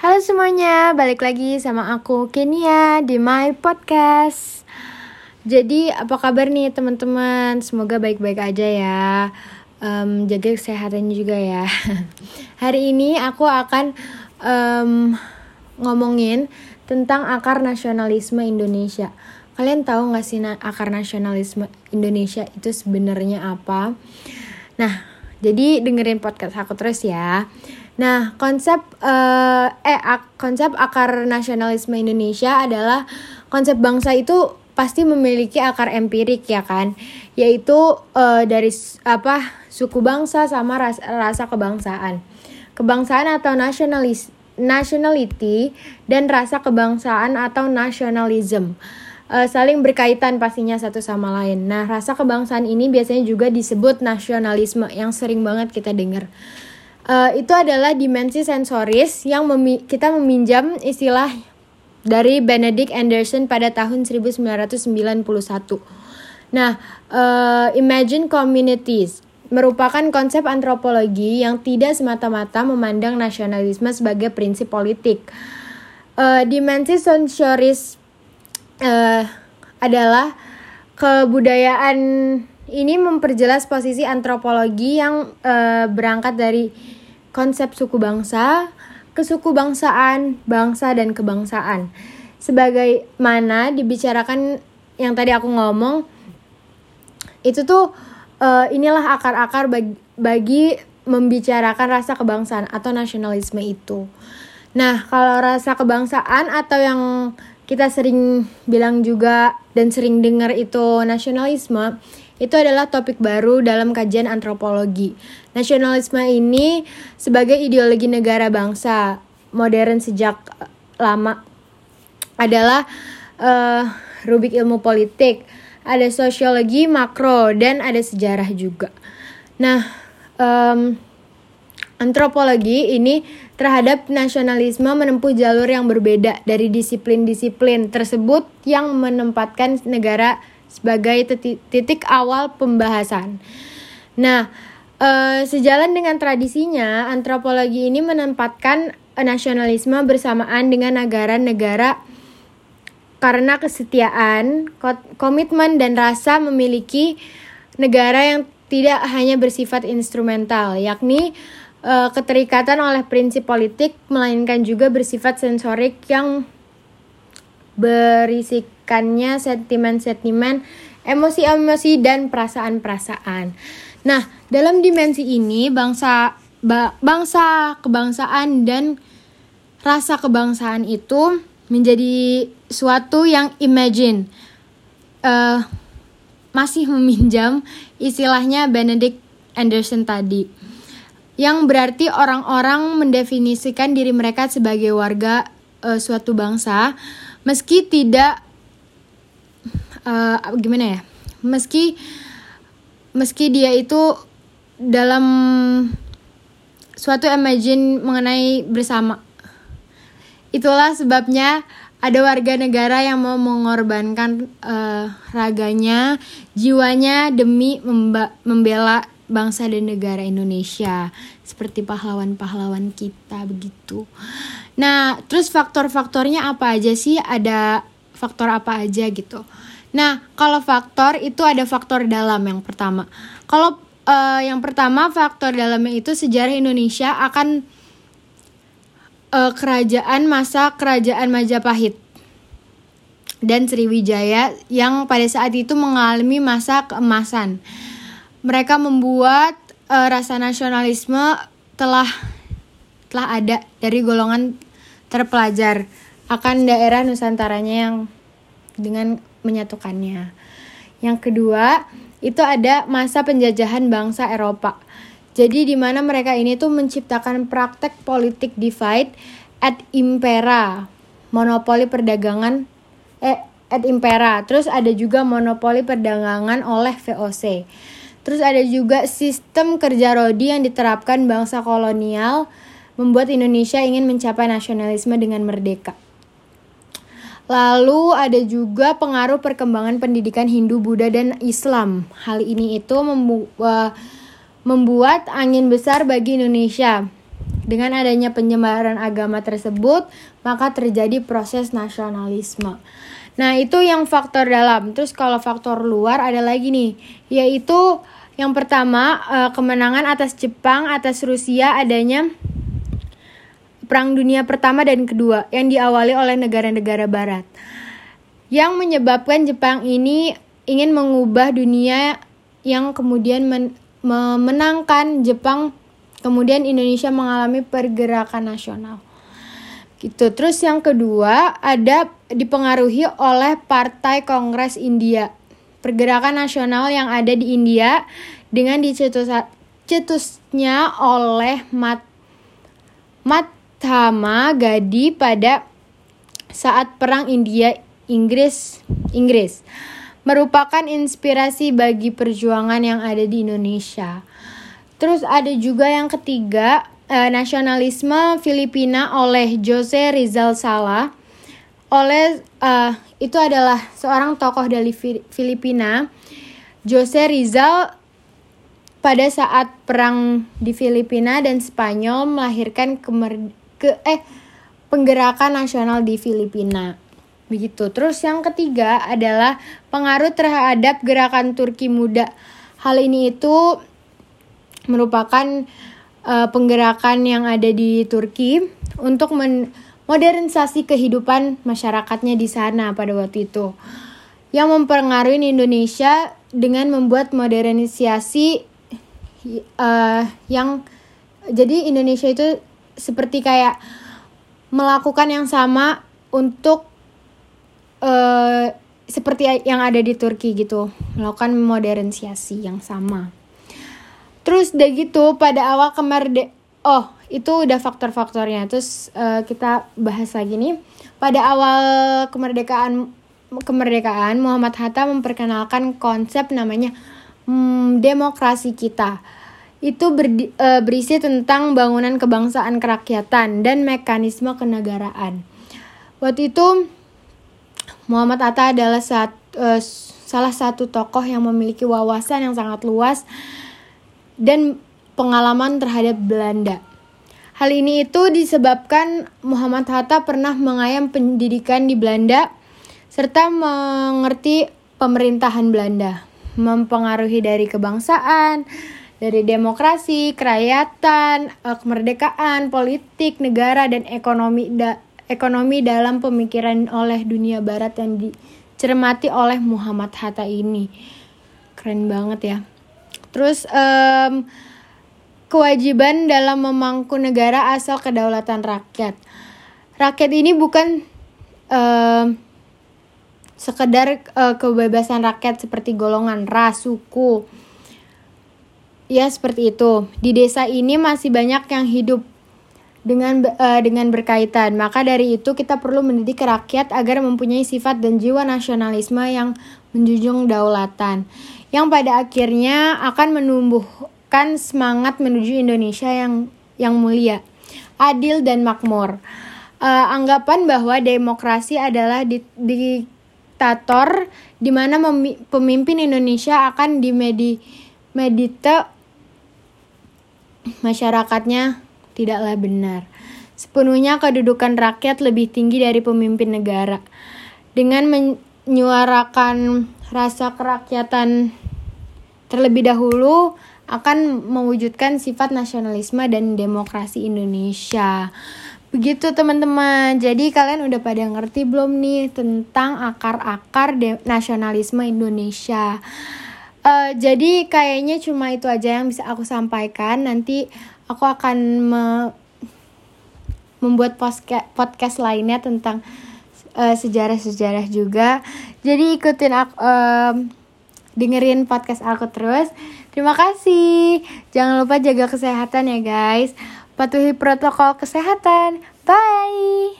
Halo semuanya, balik lagi sama aku Kenia di My Podcast. Jadi apa kabar nih teman-teman? Semoga baik-baik aja ya. Um, jaga kesehatan juga ya. Hari ini aku akan um, ngomongin tentang akar nasionalisme Indonesia. Kalian tahu nggak sih akar nasionalisme Indonesia itu sebenarnya apa? Nah, jadi dengerin podcast aku terus ya. Nah, konsep uh, eh ak konsep akar nasionalisme Indonesia adalah konsep bangsa itu pasti memiliki akar empirik ya kan, yaitu uh, dari apa suku bangsa sama ras rasa kebangsaan. Kebangsaan atau nasionalis nationality dan rasa kebangsaan atau nasionalism uh, saling berkaitan pastinya satu sama lain. Nah, rasa kebangsaan ini biasanya juga disebut nasionalisme yang sering banget kita dengar. Uh, itu adalah dimensi sensoris yang memi kita meminjam istilah dari Benedict Anderson pada tahun 1991. Nah, uh, imagine communities merupakan konsep antropologi yang tidak semata-mata memandang nasionalisme sebagai prinsip politik. Uh, dimensi sensoris uh, adalah kebudayaan ini memperjelas posisi antropologi yang uh, berangkat dari konsep suku bangsa, kesuku bangsaan, bangsa dan kebangsaan. Sebagaimana dibicarakan yang tadi aku ngomong, itu tuh uh, inilah akar-akar bagi, bagi membicarakan rasa kebangsaan atau nasionalisme itu. Nah, kalau rasa kebangsaan atau yang kita sering bilang juga dan sering dengar itu nasionalisme itu adalah topik baru dalam kajian antropologi. Nasionalisme ini sebagai ideologi negara bangsa modern sejak lama adalah uh, rubik ilmu politik, ada sosiologi makro dan ada sejarah juga. Nah, um, antropologi ini terhadap nasionalisme menempuh jalur yang berbeda dari disiplin-disiplin tersebut yang menempatkan negara sebagai titik awal pembahasan. Nah, e, sejalan dengan tradisinya, antropologi ini menempatkan nasionalisme bersamaan dengan negara-negara karena kesetiaan, komitmen dan rasa memiliki negara yang tidak hanya bersifat instrumental, yakni uh, keterikatan oleh prinsip politik melainkan juga bersifat sensorik yang berisikannya sentimen-sentimen, emosi-emosi dan perasaan-perasaan. Nah, dalam dimensi ini bangsa ba, bangsa kebangsaan dan rasa kebangsaan itu menjadi suatu yang imagine uh, masih meminjam istilahnya Benedict Anderson tadi yang berarti orang-orang mendefinisikan diri mereka sebagai warga uh, suatu bangsa meski tidak uh, gimana ya meski meski dia itu dalam suatu imagine mengenai bersama itulah sebabnya ada warga negara yang mau mengorbankan uh, raganya jiwanya demi membela bangsa dan negara Indonesia seperti pahlawan-pahlawan kita begitu. Nah, terus faktor-faktornya apa aja sih? Ada faktor apa aja gitu. Nah, kalau faktor itu ada faktor dalam yang pertama. Kalau uh, yang pertama faktor dalamnya itu sejarah Indonesia akan uh, kerajaan masa kerajaan Majapahit dan Sriwijaya yang pada saat itu mengalami masa keemasan mereka membuat uh, rasa nasionalisme telah telah ada dari golongan terpelajar akan daerah nusantaranya yang dengan menyatukannya. Yang kedua, itu ada masa penjajahan bangsa Eropa. Jadi di mana mereka ini tuh menciptakan praktek politik divide at impera, monopoli perdagangan eh at impera. Terus ada juga monopoli perdagangan oleh VOC. Terus ada juga sistem kerja rodi yang diterapkan bangsa kolonial membuat Indonesia ingin mencapai nasionalisme dengan merdeka. Lalu ada juga pengaruh perkembangan pendidikan Hindu, Buddha, dan Islam. Hal ini itu membu uh, membuat angin besar bagi Indonesia Dengan adanya penyebaran agama tersebut, maka terjadi proses nasionalisme. Nah, itu yang faktor dalam. Terus kalau faktor luar ada lagi nih, yaitu yang pertama eh, kemenangan atas Jepang atas Rusia adanya Perang Dunia Pertama dan Kedua yang diawali oleh negara-negara barat. Yang menyebabkan Jepang ini ingin mengubah dunia yang kemudian men memenangkan Jepang kemudian Indonesia mengalami pergerakan nasional. Gitu. Terus yang kedua ada dipengaruhi oleh Partai Kongres India. Pergerakan nasional yang ada di India dengan dicetusnya oleh Mat Mahatma Gandhi pada saat perang India Inggris Inggris merupakan inspirasi bagi perjuangan yang ada di Indonesia. Terus ada juga yang ketiga, eh, nasionalisme Filipina oleh Jose Rizal Sala. Oleh uh, itu adalah seorang tokoh dari Filipina. Jose Rizal pada saat perang di Filipina dan Spanyol melahirkan kemer ke eh penggerakan nasional di Filipina. Begitu. Terus yang ketiga adalah pengaruh terhadap gerakan Turki muda. Hal ini itu merupakan uh, penggerakan yang ada di Turki untuk modernisasi kehidupan masyarakatnya di sana pada waktu itu. Yang mempengaruhi Indonesia dengan membuat modernisasi uh, yang jadi Indonesia itu seperti kayak melakukan yang sama untuk uh, seperti yang ada di Turki gitu. Melakukan modernisasi yang sama. Terus udah gitu pada awal kemerde oh itu udah faktor-faktornya. Terus uh, kita bahas lagi nih. Pada awal kemerdekaan kemerdekaan Muhammad Hatta memperkenalkan konsep namanya hmm, demokrasi kita itu berdi, uh, berisi tentang bangunan kebangsaan kerakyatan dan mekanisme kenegaraan waktu itu Muhammad Atta adalah saat, uh, salah satu tokoh yang memiliki wawasan yang sangat luas dan pengalaman terhadap Belanda. Hal ini itu disebabkan Muhammad Hatta pernah mengayam pendidikan di Belanda serta mengerti pemerintahan Belanda, mempengaruhi dari kebangsaan, dari demokrasi, kerakyatan, eh, kemerdekaan, politik, negara, dan ekonomi da ekonomi dalam pemikiran oleh dunia barat yang dicermati oleh Muhammad Hatta ini. Keren banget ya. Terus um, kewajiban dalam memangku negara asal kedaulatan rakyat. Rakyat ini bukan um, sekedar uh, kebebasan rakyat seperti golongan ras, suku. Ya seperti itu. Di desa ini masih banyak yang hidup dengan uh, dengan berkaitan. Maka dari itu kita perlu mendidik rakyat agar mempunyai sifat dan jiwa nasionalisme yang menjunjung daulatan yang pada akhirnya akan menumbuhkan semangat menuju Indonesia yang yang mulia, adil dan makmur. Uh, anggapan bahwa demokrasi adalah di, diktator di mana pemimpin Indonesia akan dimedi medite masyarakatnya tidaklah benar. Sepenuhnya kedudukan rakyat lebih tinggi dari pemimpin negara. Dengan menyuarakan rasa kerakyatan terlebih dahulu akan mewujudkan sifat nasionalisme dan demokrasi Indonesia. Begitu teman-teman. Jadi kalian udah pada ngerti belum nih tentang akar-akar nasionalisme Indonesia? Uh, jadi kayaknya cuma itu aja yang bisa aku sampaikan. Nanti aku akan me membuat podcast lainnya tentang sejarah sejarah-sejarah juga. Jadi ikutin aku um, dengerin podcast aku terus. Terima kasih. Jangan lupa jaga kesehatan ya guys. Patuhi protokol kesehatan. Bye.